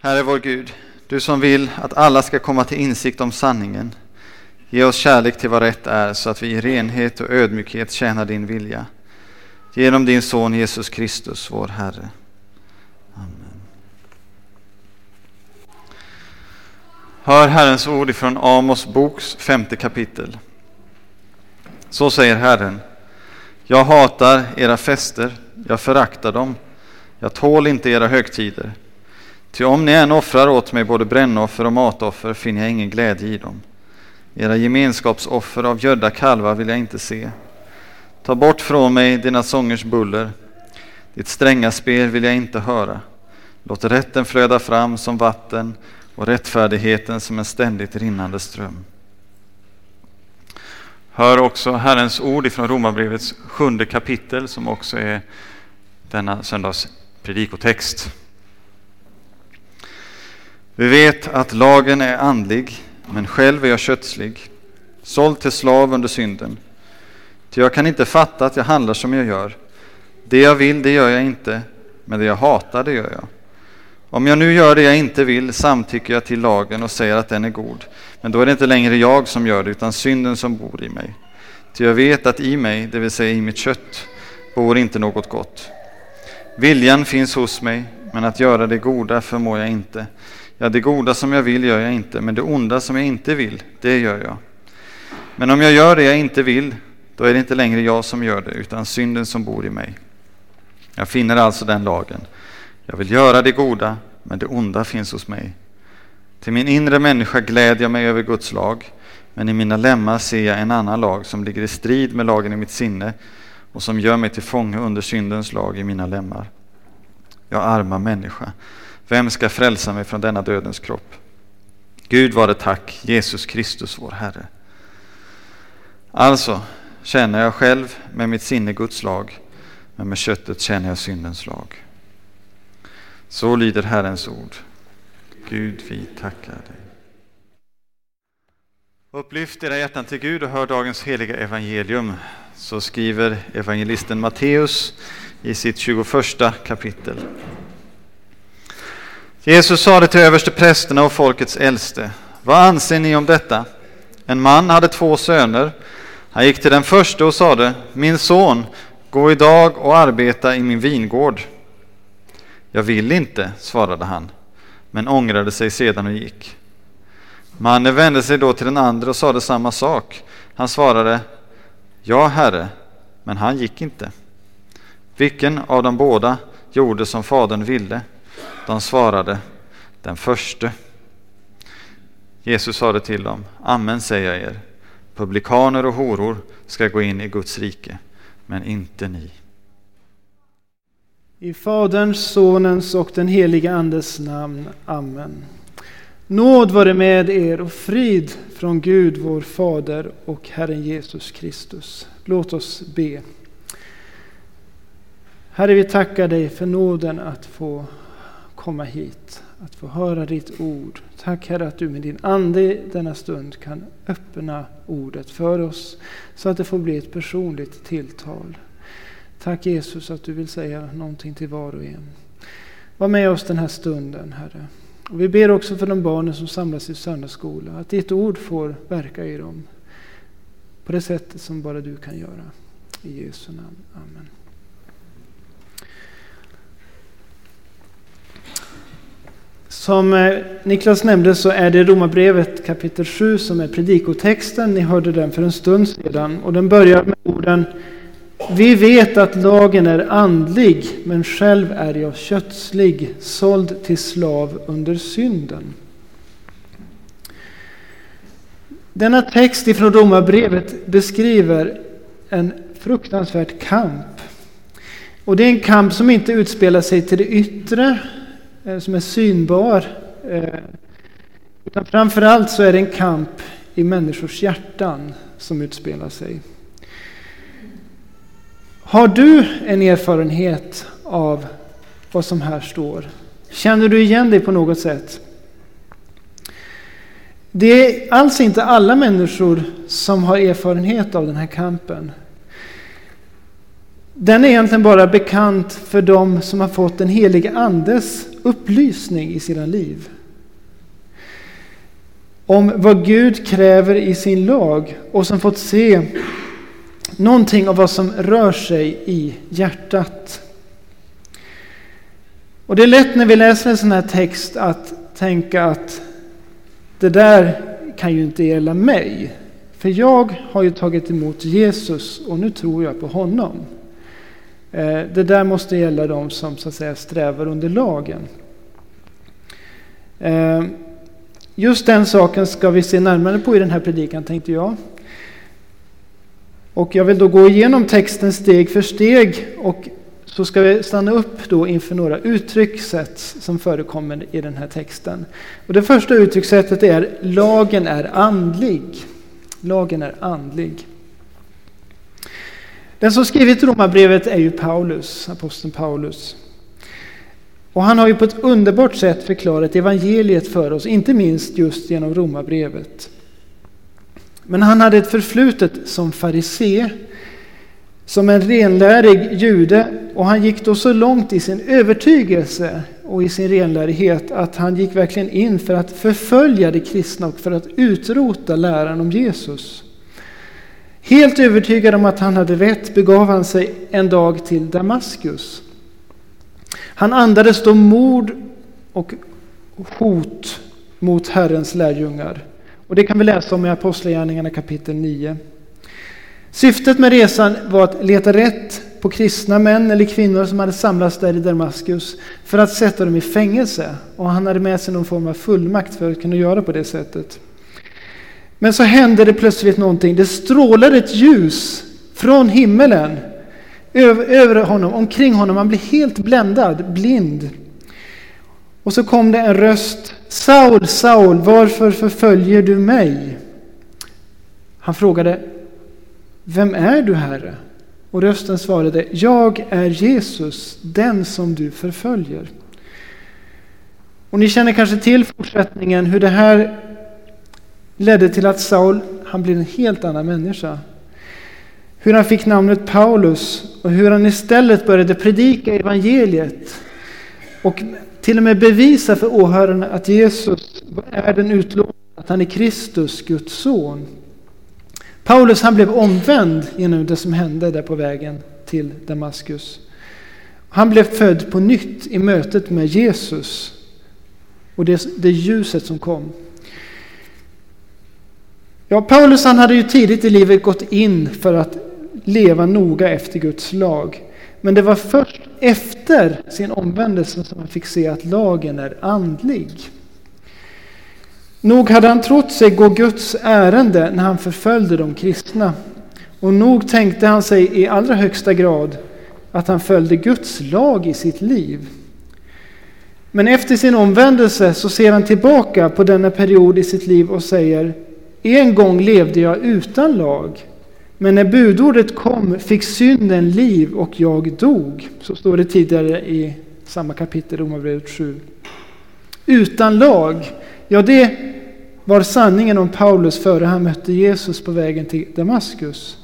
Herre vår Gud, du som vill att alla ska komma till insikt om sanningen. Ge oss kärlek till vad rätt är så att vi i renhet och ödmjukhet tjänar din vilja. Genom din son Jesus Kristus, vår Herre. Amen. Hör Herrens ord ifrån Amos boks femte kapitel. Så säger Herren. Jag hatar era fester, jag föraktar dem. Jag tål inte era högtider. Ty om ni än offrar åt mig både brännoffer och matoffer finner jag ingen glädje i dem. Era gemenskapsoffer av gödda kalvar vill jag inte se. Ta bort från mig dina sångers buller. Ditt stränga spel vill jag inte höra. Låt rätten flöda fram som vatten och rättfärdigheten som en ständigt rinnande ström. Hör också Herrens ord ifrån Romarbrevets sjunde kapitel som också är denna söndags predikotext. Vi vet att lagen är andlig, men själv är jag kötslig, såld till slav under synden. Ty jag kan inte fatta att jag handlar som jag gör. Det jag vill, det gör jag inte, men det jag hatar, det gör jag. Om jag nu gör det jag inte vill samtycker jag till lagen och säger att den är god. Men då är det inte längre jag som gör det, utan synden som bor i mig. Ty jag vet att i mig, det vill säga i mitt kött, bor inte något gott. Viljan finns hos mig, men att göra det goda förmår jag inte. Ja, det goda som jag vill gör jag inte, men det onda som jag inte vill, det gör jag. Men om jag gör det jag inte vill, då är det inte längre jag som gör det, utan synden som bor i mig. Jag finner alltså den lagen. Jag vill göra det goda, men det onda finns hos mig. Till min inre människa glädjer jag mig över Guds lag, men i mina lemmar ser jag en annan lag som ligger i strid med lagen i mitt sinne och som gör mig till fånge under syndens lag i mina lemmar. Jag arma människa, vem ska frälsa mig från denna dödens kropp? Gud var det tack, Jesus Kristus vår Herre. Alltså känner jag själv med mitt sinne Guds lag, men med köttet känner jag syndens lag. Så lyder Herrens ord. Gud, vi tackar dig. Upplyft era hjärtan till Gud och hör dagens heliga evangelium. Så skriver evangelisten Matteus i sitt 21 kapitel. Jesus sade till översteprästerna och folkets äldste. Vad anser ni om detta? En man hade två söner. Han gick till den första och sade, min son, gå idag och arbeta i min vingård. Jag vill inte, svarade han, men ångrade sig sedan och gick. Mannen vände sig då till den andra och sade samma sak. Han svarade, ja, herre, men han gick inte. Vilken av de båda gjorde som fadern ville? De svarade, den förste. Jesus sade till dem, amen säger jag er, publikaner och horor ska gå in i Guds rike, men inte ni. I Faderns, Sonens och den helige Andes namn. Amen. Nåd vare med er och frid från Gud vår Fader och Herren Jesus Kristus. Låt oss be. Herre, vi tackar dig för nåden att få komma hit, att få höra ditt ord. Tack Herre att du med din Ande denna stund kan öppna ordet för oss så att det får bli ett personligt tilltal. Tack Jesus att du vill säga någonting till var och en. Var med oss den här stunden Herre. Och vi ber också för de barnen som samlas i söndagsskola att ditt ord får verka i dem på det sättet som bara du kan göra. I Jesu namn. Amen. Som eh, Niklas nämnde så är det Romarbrevet kapitel 7 som är predikotexten. Ni hörde den för en stund sedan och den börjar med orden Vi vet att lagen är andlig men själv är jag kötslig, såld till slav under synden. Denna text ifrån Romarbrevet beskriver en fruktansvärd kamp. Och det är en kamp som inte utspelar sig till det yttre Eh, som är synbar. Eh, utan framförallt så är det en kamp i människors hjärtan som utspelar sig. Har du en erfarenhet av vad som här står? Känner du igen dig på något sätt? Det är alls inte alla människor som har erfarenhet av den här kampen den är egentligen bara bekant för dem som har fått den helige Andes upplysning i sina liv. Om vad Gud kräver i sin lag och som fått se någonting av vad som rör sig i hjärtat. Och det är lätt när vi läser en sån här text att tänka att det där kan ju inte gälla mig. För jag har ju tagit emot Jesus och nu tror jag på honom. Eh, det där måste gälla de som så att säga strävar under lagen. Eh, just den saken ska vi se närmare på i den här predikan tänkte jag. Och jag vill då gå igenom texten steg för steg och så ska vi stanna upp då inför några uttryckssätt som förekommer i den här texten. Och det första uttryckssättet är lagen är andlig. Lagen är andlig. Den som skrivit Romarbrevet är ju Paulus, aposteln Paulus. Och han har ju på ett underbart sätt förklarat evangeliet för oss, inte minst just genom Romarbrevet. Men han hade ett förflutet som farisé, som en renlärig jude och han gick då så långt i sin övertygelse och i sin renlärighet att han gick verkligen in för att förfölja de kristna och för att utrota läran om Jesus. Helt övertygad om att han hade rätt begav han sig en dag till Damaskus. Han andades då mord och hot mot Herrens lärjungar. Och det kan vi läsa om i Apostlagärningarna kapitel 9. Syftet med resan var att leta rätt på kristna män eller kvinnor som hade samlats där i Damaskus för att sätta dem i fängelse. Och han hade med sig någon form av fullmakt för att kunna göra på det sättet. Men så hände det plötsligt någonting. Det strålade ett ljus från himmelen över, över honom, omkring honom. Han blev helt bländad, blind. Och så kom det en röst. Saul, Saul, varför förföljer du mig? Han frågade, vem är du Herre? Och rösten svarade, jag är Jesus, den som du förföljer. Och ni känner kanske till fortsättningen, hur det här ledde till att Saul han blev en helt annan människa. Hur han fick namnet Paulus och hur han istället började predika evangeliet och till och med bevisa för åhörarna att Jesus är den utlovade, att han är Kristus, Guds son. Paulus han blev omvänd genom det som hände där på vägen till Damaskus. Han blev född på nytt i mötet med Jesus och det, det ljuset som kom. Ja, Paulus han hade ju tidigt i livet gått in för att leva noga efter Guds lag. Men det var först efter sin omvändelse som han fick se att lagen är andlig. Nog hade han trott sig gå Guds ärende när han förföljde de kristna. Och nog tänkte han sig i allra högsta grad att han följde Guds lag i sitt liv. Men efter sin omvändelse så ser han tillbaka på denna period i sitt liv och säger en gång levde jag utan lag, men när budordet kom fick synden liv och jag dog. Så står det tidigare i samma kapitel, Romarbrevet 7. Utan lag, ja det var sanningen om Paulus före han mötte Jesus på vägen till Damaskus.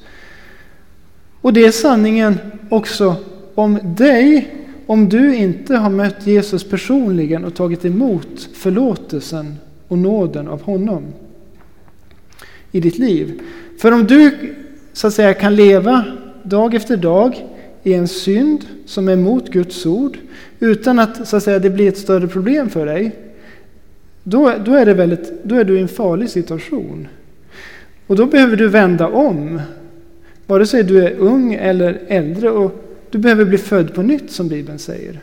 Och det är sanningen också om dig om du inte har mött Jesus personligen och tagit emot förlåtelsen och nåden av honom i ditt liv. För om du så att säga kan leva dag efter dag i en synd som är emot Guds ord utan att, så att säga, det blir ett större problem för dig. Då, då, är det väldigt, då är du i en farlig situation. Och då behöver du vända om. Vare sig du är ung eller äldre. och Du behöver bli född på nytt som Bibeln säger.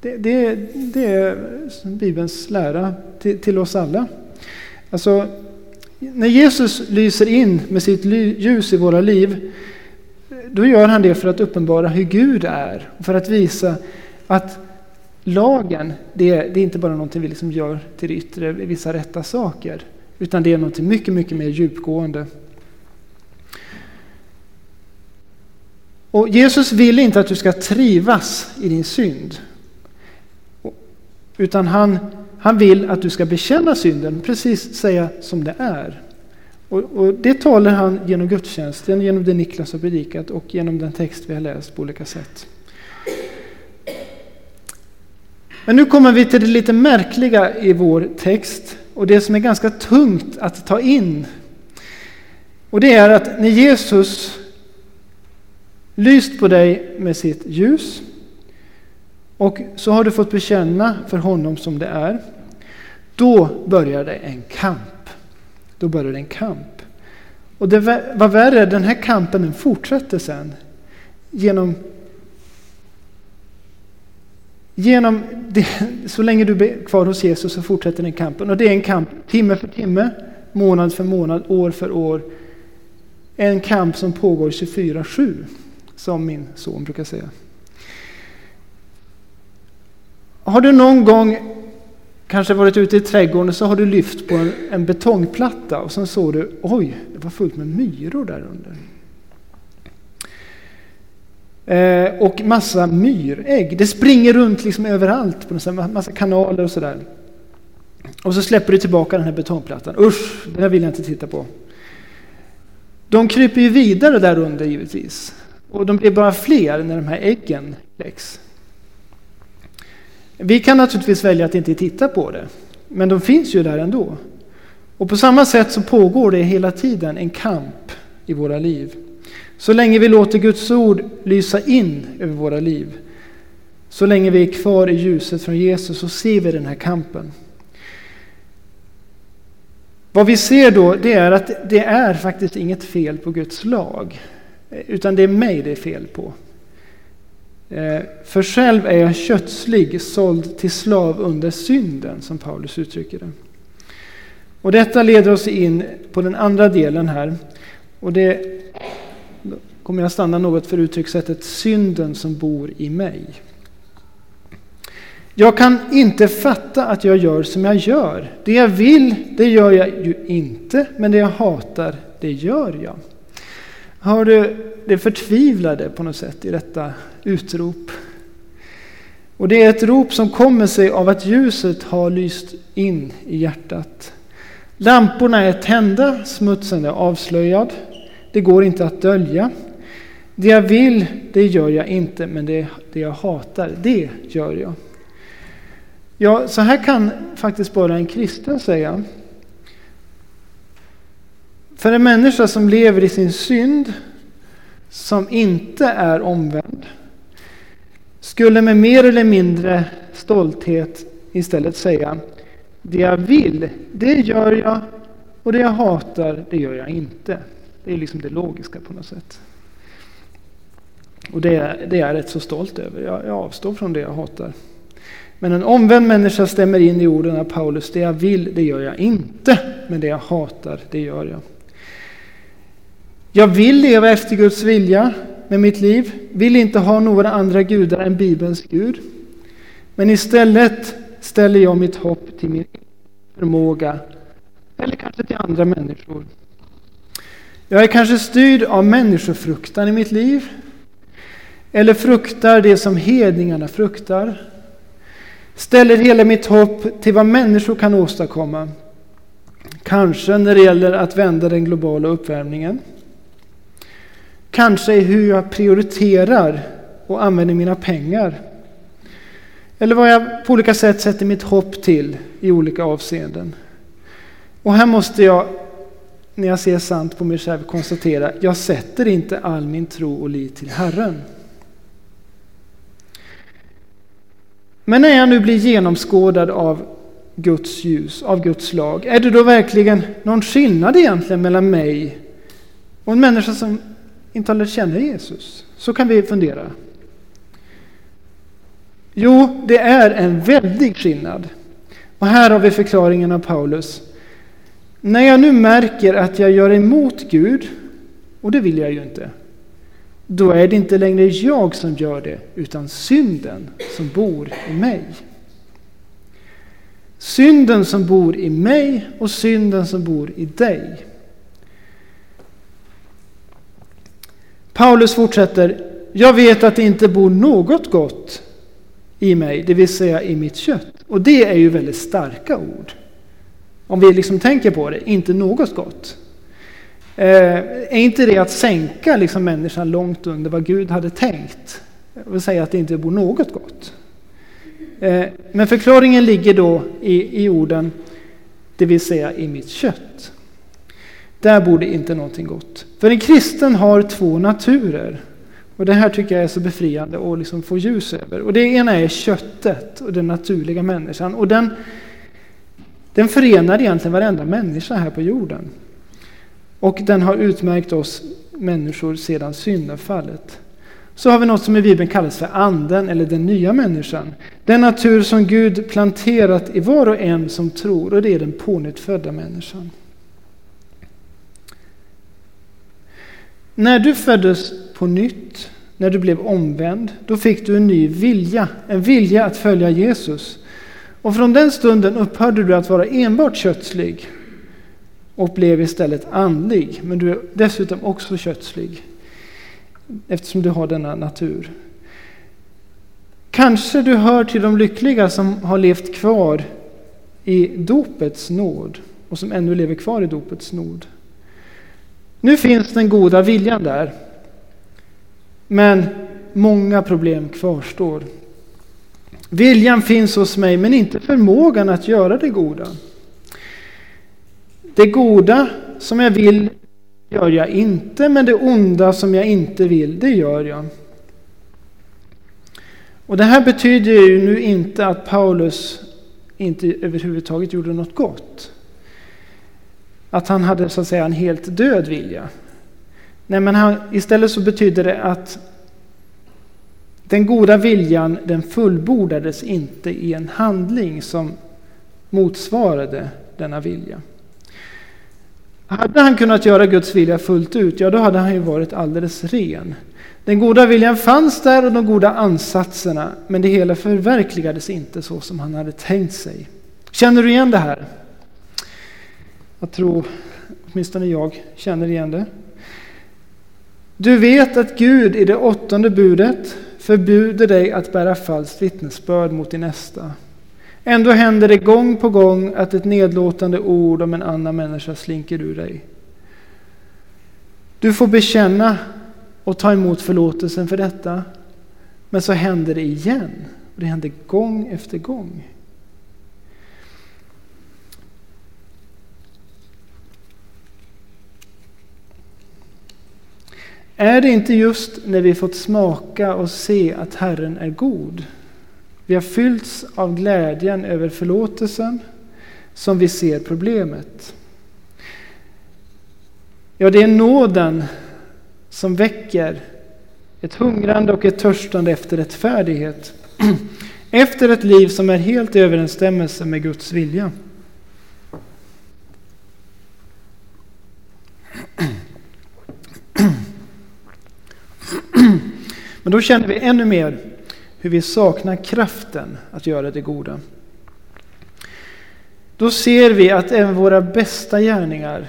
Det, det, det är Bibelns lära till, till oss alla. Alltså, när Jesus lyser in med sitt ljus i våra liv, då gör han det för att uppenbara hur Gud är. Och för att visa att lagen, det är, det är inte bara någonting vi liksom gör till det yttre, vissa rätta saker. Utan det är någonting mycket, mycket mer djupgående. Och Jesus vill inte att du ska trivas i din synd. Utan han han vill att du ska bekänna synden, precis säga som det är. Och, och, det talar han genom gudstjänsten, genom det Niklas har predikat och genom den text vi har läst på olika sätt. Men nu kommer vi till det lite märkliga i vår text och det som är ganska tungt att ta in. Och det är att när Jesus lyst på dig med sitt ljus och så har du fått bekänna för honom som det är. Då började en kamp. Då började en kamp. Och det var värre, den här kampen den fortsatte sen genom Genom det, så länge du är kvar hos Jesus så fortsätter den kampen. Och det är en kamp timme för timme, månad för månad, år för år. En kamp som pågår 24-7, som min son brukar säga. Har du någon gång kanske varit ute i trädgården och så har du lyft på en, en betongplatta och sen såg du, oj, det var fullt med myror där under. Eh, och massa myrägg. Det springer runt liksom överallt på en massa kanaler och sådär. Och så släpper du tillbaka den här betongplattan. Usch, det där vill jag inte titta på. De kryper ju vidare där under givetvis. Och de blir bara fler när de här äggen läggs. Vi kan naturligtvis välja att inte titta på det, men de finns ju där ändå. Och på samma sätt så pågår det hela tiden en kamp i våra liv. Så länge vi låter Guds ord lysa in över våra liv, så länge vi är kvar i ljuset från Jesus så ser vi den här kampen. Vad vi ser då det är att det är faktiskt inget fel på Guds lag, utan det är mig det är fel på. Eh, för själv är jag kötslig, såld till slav under synden, som Paulus uttrycker det. Och detta leder oss in på den andra delen här. Och det kommer jag stanna något för uttryckssättet synden som bor i mig. Jag kan inte fatta att jag gör som jag gör. Det jag vill, det gör jag ju inte, men det jag hatar, det gör jag. Har du det förtvivlade på något sätt i detta utrop? Och det är ett rop som kommer sig av att ljuset har lyst in i hjärtat. Lamporna är tända, smutsen är avslöjad. Det går inte att dölja. Det jag vill, det gör jag inte, men det, det jag hatar, det gör jag. Ja, så här kan faktiskt bara en kristen säga. För en människa som lever i sin synd, som inte är omvänd, skulle med mer eller mindre stolthet istället säga det jag vill, det gör jag och det jag hatar, det gör jag inte. Det är liksom det logiska på något sätt. Och det, det är jag rätt så stolt över. Jag, jag avstår från det jag hatar. Men en omvänd människa stämmer in i orden av Paulus. Det jag vill, det gör jag inte. Men det jag hatar, det gör jag. Jag vill leva efter Guds vilja med mitt liv. Vill inte ha några andra gudar än Bibelns Gud. Men istället ställer jag mitt hopp till min förmåga. Eller kanske till andra människor. Jag är kanske styrd av människofruktan i mitt liv. Eller fruktar det som hedningarna fruktar. Ställer hela mitt hopp till vad människor kan åstadkomma. Kanske när det gäller att vända den globala uppvärmningen. Kanske i hur jag prioriterar och använder mina pengar. Eller vad jag på olika sätt sätter mitt hopp till i olika avseenden. Och här måste jag, när jag ser sant på mig själv, konstatera jag sätter inte all min tro och lit till Herren. Men när jag nu blir genomskådad av Guds ljus, av Guds lag, är det då verkligen någon skillnad egentligen mellan mig och en människa som inte har lärt känna Jesus? Så kan vi fundera. Jo, det är en väldig skillnad. Och här har vi förklaringen av Paulus. När jag nu märker att jag gör emot Gud, och det vill jag ju inte, då är det inte längre jag som gör det, utan synden som bor i mig. Synden som bor i mig och synden som bor i dig. Paulus fortsätter, jag vet att det inte bor något gott i mig, det vill säga i mitt kött. Och det är ju väldigt starka ord. Om vi liksom tänker på det, inte något gott. Eh, är inte det att sänka liksom människan långt under vad Gud hade tänkt? Och säga att det inte bor något gott. Eh, men förklaringen ligger då i, i orden, det vill säga i mitt kött. Där borde inte någonting gott. För en kristen har två naturer. Och det här tycker jag är så befriande att liksom få ljus över. Och det ena är köttet och den naturliga människan. Och den, den förenar egentligen varenda människa här på jorden. Och den har utmärkt oss människor sedan syndafallet. Så har vi något som i Bibeln kallas för anden eller den nya människan. Den natur som Gud planterat i var och en som tror och det är den pånyttfödda människan. När du föddes på nytt, när du blev omvänd, då fick du en ny vilja, en vilja att följa Jesus. Och från den stunden upphörde du att vara enbart kötslig och blev istället andlig. Men du är dessutom också kötslig eftersom du har denna natur. Kanske du hör till de lyckliga som har levt kvar i dopets nåd och som ännu lever kvar i dopets nåd. Nu finns den goda viljan där. Men många problem kvarstår. Viljan finns hos mig men inte förmågan att göra det goda. Det goda som jag vill gör jag inte, men det onda som jag inte vill, det gör jag. Och det här betyder ju nu inte att Paulus inte överhuvudtaget gjorde något gott. Att han hade så att säga en helt död vilja. Nej, men han, istället så betyder det att den goda viljan den fullbordades inte i en handling som motsvarade denna vilja. Hade han kunnat göra Guds vilja fullt ut, ja då hade han ju varit alldeles ren. Den goda viljan fanns där och de goda ansatserna, men det hela förverkligades inte så som han hade tänkt sig. Känner du igen det här? Jag tror, åtminstone jag, känner igen det. Du vet att Gud i det åttonde budet förbjuder dig att bära falskt vittnesbörd mot din nästa. Ändå händer det gång på gång att ett nedlåtande ord om en annan människa slinker ur dig. Du får bekänna och ta emot förlåtelsen för detta. Men så händer det igen. Det händer gång efter gång. Är det inte just när vi fått smaka och se att Herren är god vi har fyllts av glädjen över förlåtelsen som vi ser problemet. Ja, det är nåden som väcker ett hungrande och ett törstande efter rättfärdighet. Efter ett liv som är helt i överensstämmelse med Guds vilja. Men då känner vi ännu mer hur vi saknar kraften att göra det goda. Då ser vi att även våra bästa gärningar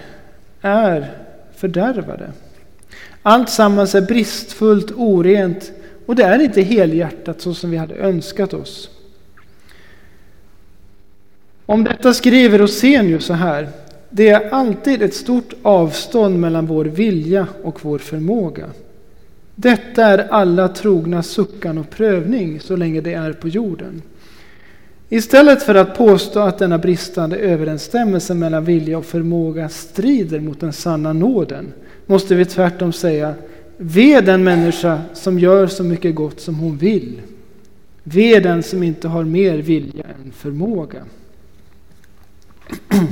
är fördärvade. Allt sammans är bristfullt, orent och det är inte helhjärtat så som vi hade önskat oss. Om detta skriver Rosenius så här. Det är alltid ett stort avstånd mellan vår vilja och vår förmåga. Detta är alla trogna suckan och prövning så länge det är på jorden. Istället för att påstå att denna bristande överensstämmelse mellan vilja och förmåga strider mot den sanna nåden måste vi tvärtom säga Ve den människa som gör så mycket gott som hon vill. Ve den som inte har mer vilja än förmåga.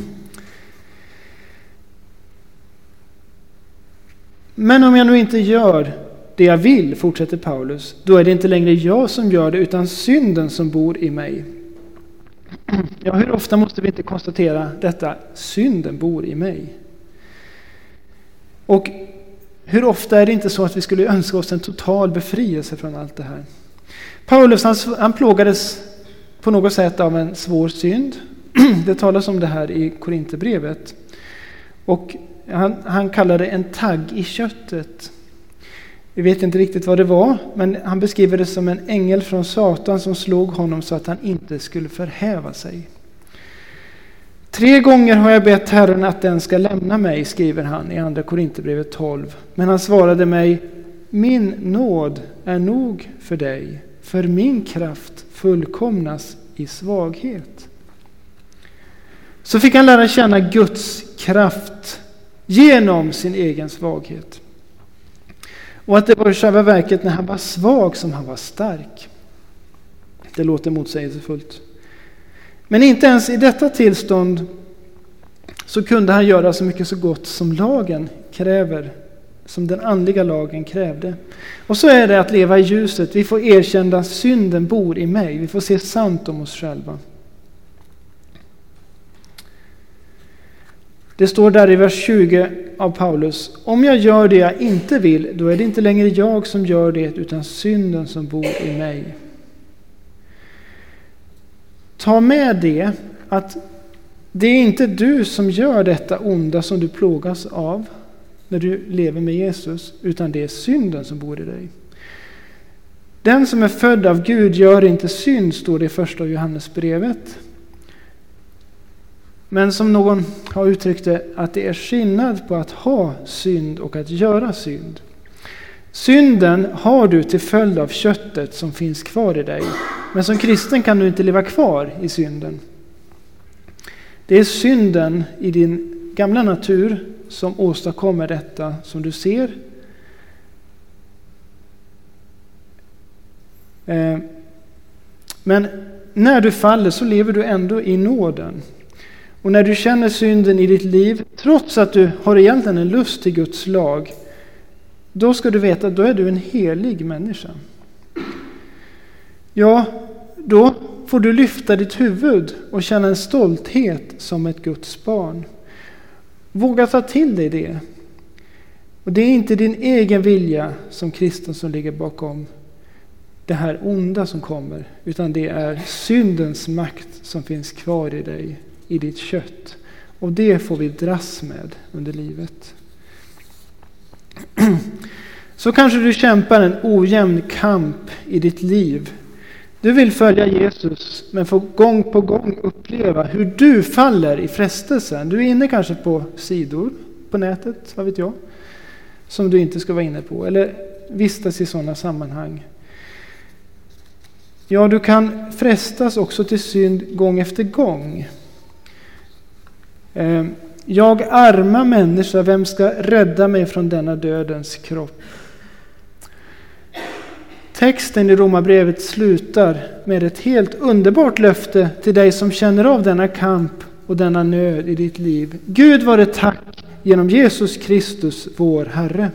Men om jag nu inte gör det jag vill, fortsätter Paulus, då är det inte längre jag som gör det utan synden som bor i mig. Ja, hur ofta måste vi inte konstatera detta? Synden bor i mig. Och hur ofta är det inte så att vi skulle önska oss en total befrielse från allt det här? Paulus han, han plågades på något sätt av en svår synd. Det talas om det här i Korinthierbrevet. Och han, han kallar det en tagg i köttet. Vi vet inte riktigt vad det var, men han beskriver det som en ängel från Satan som slog honom så att han inte skulle förhäva sig. Tre gånger har jag bett Herren att den ska lämna mig, skriver han i Andra Korinthierbrevet 12. Men han svarade mig, min nåd är nog för dig, för min kraft fullkomnas i svaghet. Så fick han lära känna Guds kraft genom sin egen svaghet. Och att det var i själva verket när han var svag som han var stark. Det låter motsägelsefullt. Men inte ens i detta tillstånd så kunde han göra så mycket så gott som lagen kräver, som den andliga lagen krävde. Och så är det att leva i ljuset. Vi får erkänna att synden bor i mig. Vi får se sant om oss själva. Det står där i vers 20 av Paulus. Om jag gör det jag inte vill, då är det inte längre jag som gör det, utan synden som bor i mig. Ta med det att det är inte du som gör detta onda som du plågas av när du lever med Jesus, utan det är synden som bor i dig. Den som är född av Gud gör inte synd, står det i första Johannesbrevet. Men som någon har uttryckt det, att det är skillnad på att ha synd och att göra synd. Synden har du till följd av köttet som finns kvar i dig. Men som kristen kan du inte leva kvar i synden. Det är synden i din gamla natur som åstadkommer detta som du ser. Eh, men när du faller så lever du ändå i nåden. Och när du känner synden i ditt liv, trots att du har egentligen en lust till Guds lag, då ska du veta att då är du en helig människa. Ja, då får du lyfta ditt huvud och känna en stolthet som ett Guds barn. Våga ta till dig det. Och Det är inte din egen vilja som kristen som ligger bakom det här onda som kommer, utan det är syndens makt som finns kvar i dig i ditt kött. Och det får vi dras med under livet. Så kanske du kämpar en ojämn kamp i ditt liv. Du vill följa Jesus men får gång på gång uppleva hur du faller i frestelsen. Du är inne kanske på sidor på nätet, vad vet jag, som du inte ska vara inne på. Eller vistas i sådana sammanhang. Ja, du kan frestas också till synd gång efter gång. Ehm, jag arma människa, vem ska rädda mig från denna dödens kropp? Texten i Romarbrevet slutar med ett helt underbart löfte till dig som känner av denna kamp och denna nöd i ditt liv. Gud vare tack genom Jesus Kristus, vår Herre.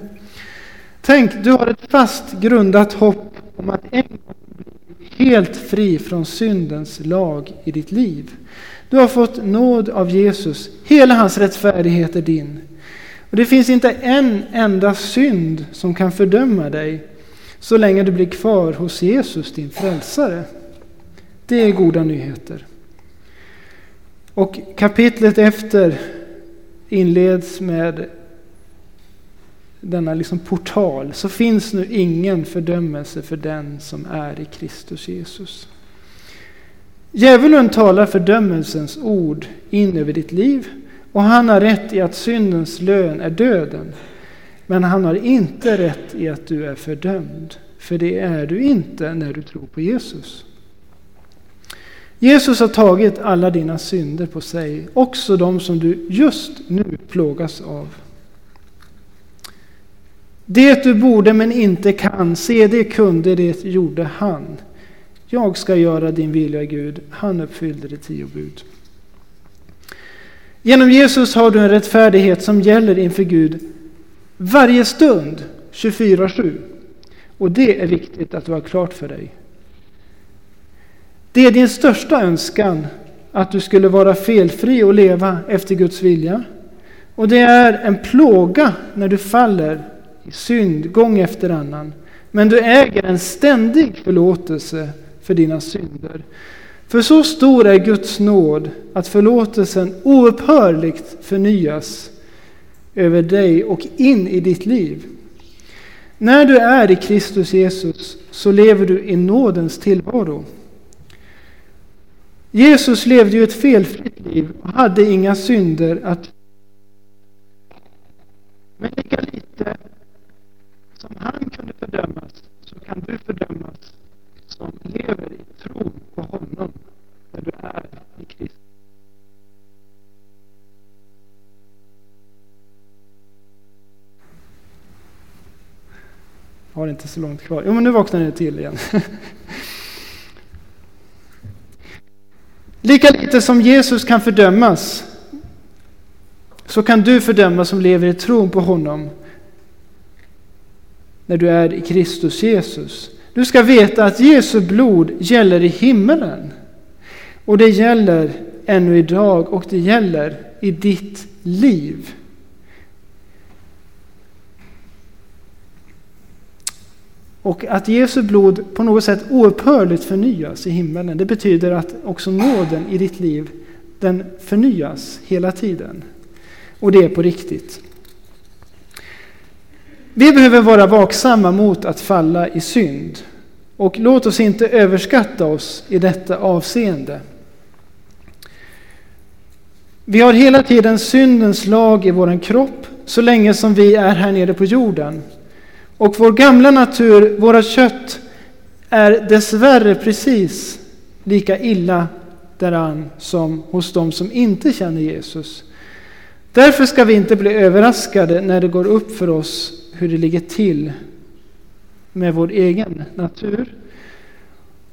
Tänk, du har ett fast grundat hopp om att en gång bli helt fri från syndens lag i ditt liv. Du har fått nåd av Jesus. Hela hans rättfärdighet är din. Och Det finns inte en enda synd som kan fördöma dig så länge du blir kvar hos Jesus, din frälsare. Det är goda nyheter. Och kapitlet efter inleds med denna liksom portal. Så finns nu ingen fördömelse för den som är i Kristus Jesus. Djävulen talar fördömelsens ord in över ditt liv och han har rätt i att syndens lön är döden. Men han har inte rätt i att du är fördömd. För det är du inte när du tror på Jesus. Jesus har tagit alla dina synder på sig, också de som du just nu plågas av. Det du borde men inte kan, se det kunde, det gjorde han. Jag ska göra din vilja Gud. Han uppfyllde de tio bud. Genom Jesus har du en rättfärdighet som gäller inför Gud varje stund, 24-7. Och det är viktigt att du har klart för dig. Det är din största önskan att du skulle vara felfri och leva efter Guds vilja. Och det är en plåga när du faller i synd gång efter annan. Men du äger en ständig förlåtelse för dina synder. För så stor är Guds nåd att förlåtelsen oupphörligt förnyas över dig och in i ditt liv. När du är i Kristus Jesus så lever du i nådens tillvaro. Jesus levde ju ett felfritt liv och hade inga synder att Men lika lite som han kunde fördömas så kan du fördömas som lever i tron på honom när du är i Kristus. Jag Har inte så långt kvar. Jo, men nu vaknar ni till igen. Lika lite som Jesus kan fördömas så kan du fördömas som lever i tron på honom när du är i Kristus Jesus. Du ska veta att Jesu blod gäller i himmelen. Och det gäller ännu idag och det gäller i ditt liv. Och att Jesu blod på något sätt oupphörligt förnyas i himmelen, det betyder att också nåden i ditt liv, den förnyas hela tiden. Och det är på riktigt. Vi behöver vara vaksamma mot att falla i synd. Och låt oss inte överskatta oss i detta avseende. Vi har hela tiden syndens lag i vår kropp så länge som vi är här nere på jorden. Och vår gamla natur, våra kött, är dessvärre precis lika illa däran som hos dem som inte känner Jesus. Därför ska vi inte bli överraskade när det går upp för oss hur det ligger till med vår egen natur.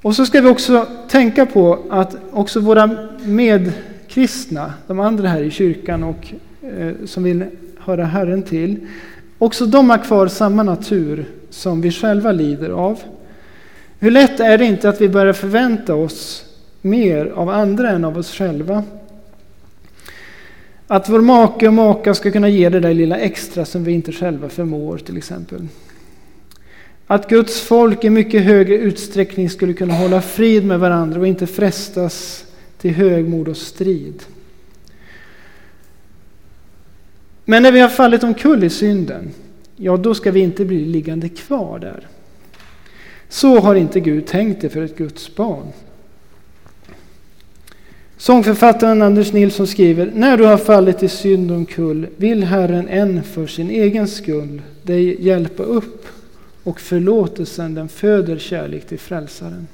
Och så ska vi också tänka på att också våra medkristna, de andra här i kyrkan och eh, som vill höra Herren till, också de har kvar samma natur som vi själva lider av. Hur lätt är det inte att vi börjar förvänta oss mer av andra än av oss själva? Att vår make och maka ska kunna ge det där lilla extra som vi inte själva förmår till exempel. Att Guds folk i mycket högre utsträckning skulle kunna hålla frid med varandra och inte frestas till högmod och strid. Men när vi har fallit omkull i synden, ja då ska vi inte bli liggande kvar där. Så har inte Gud tänkt det för ett Guds barn. Sångförfattaren Anders Nilsson skriver När du har fallit i synd omkull vill Herren än för sin egen skull dig hjälpa upp och förlåtelsen den föder kärlek till frälsaren.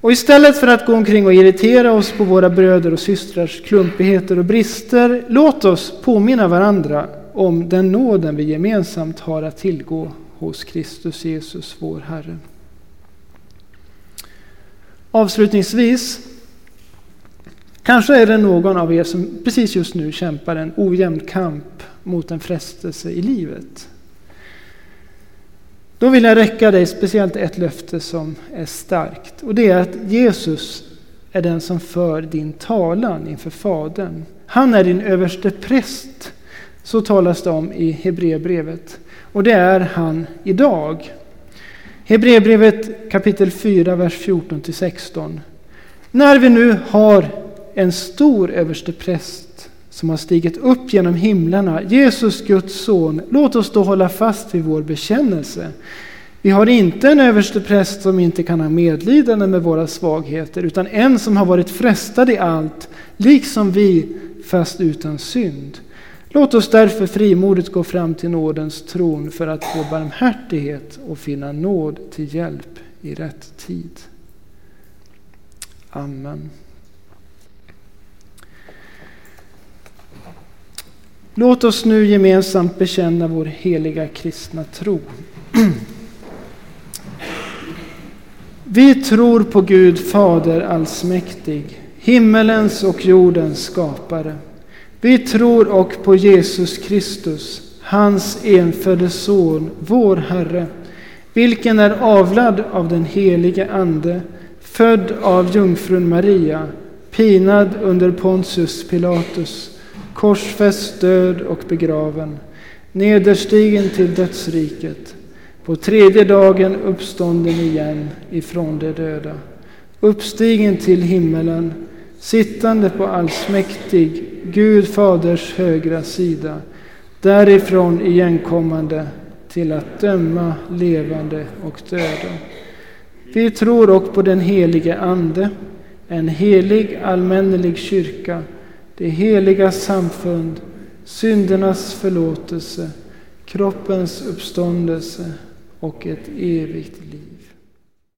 Och istället för att gå omkring och irritera oss på våra bröder och systrars klumpigheter och brister, låt oss påminna varandra om den nåden vi gemensamt har att tillgå hos Kristus Jesus, vår Herre. Avslutningsvis, kanske är det någon av er som precis just nu kämpar en ojämn kamp mot en frestelse i livet. Då vill jag räcka dig speciellt ett löfte som är starkt. Och det är att Jesus är den som för din talan inför Fadern. Han är din överste präst. Så talas det om i Hebreerbrevet. Och det är han idag. Hebreerbrevet kapitel 4, vers 14-16. När vi nu har en stor överste präst som har stigit upp genom himlarna, Jesus Guds son, låt oss då hålla fast vid vår bekännelse. Vi har inte en överstepräst som inte kan ha medlidande med våra svagheter, utan en som har varit frestad i allt, liksom vi, fast utan synd. Låt oss därför frimodigt gå fram till nådens tron för att få barmhärtighet och finna nåd till hjälp i rätt tid. Amen. Låt oss nu gemensamt bekänna vår heliga kristna tro. Vi tror på Gud Fader allsmäktig, himmelens och jordens skapare. Vi tror och på Jesus Kristus, hans enfödde Son, vår Herre, vilken är avlad av den helige Ande, född av jungfrun Maria, pinad under Pontius Pilatus, korsfäst, död och begraven, nederstigen till dödsriket, på tredje dagen uppstånden igen ifrån de döda, uppstigen till himmelen, sittande på allsmäktig Gud Faders högra sida, därifrån igenkommande till att döma levande och döda. Vi tror också på den helige Ande, en helig allmännelig kyrka, det heliga samfund, syndernas förlåtelse, kroppens uppståndelse och ett evigt liv.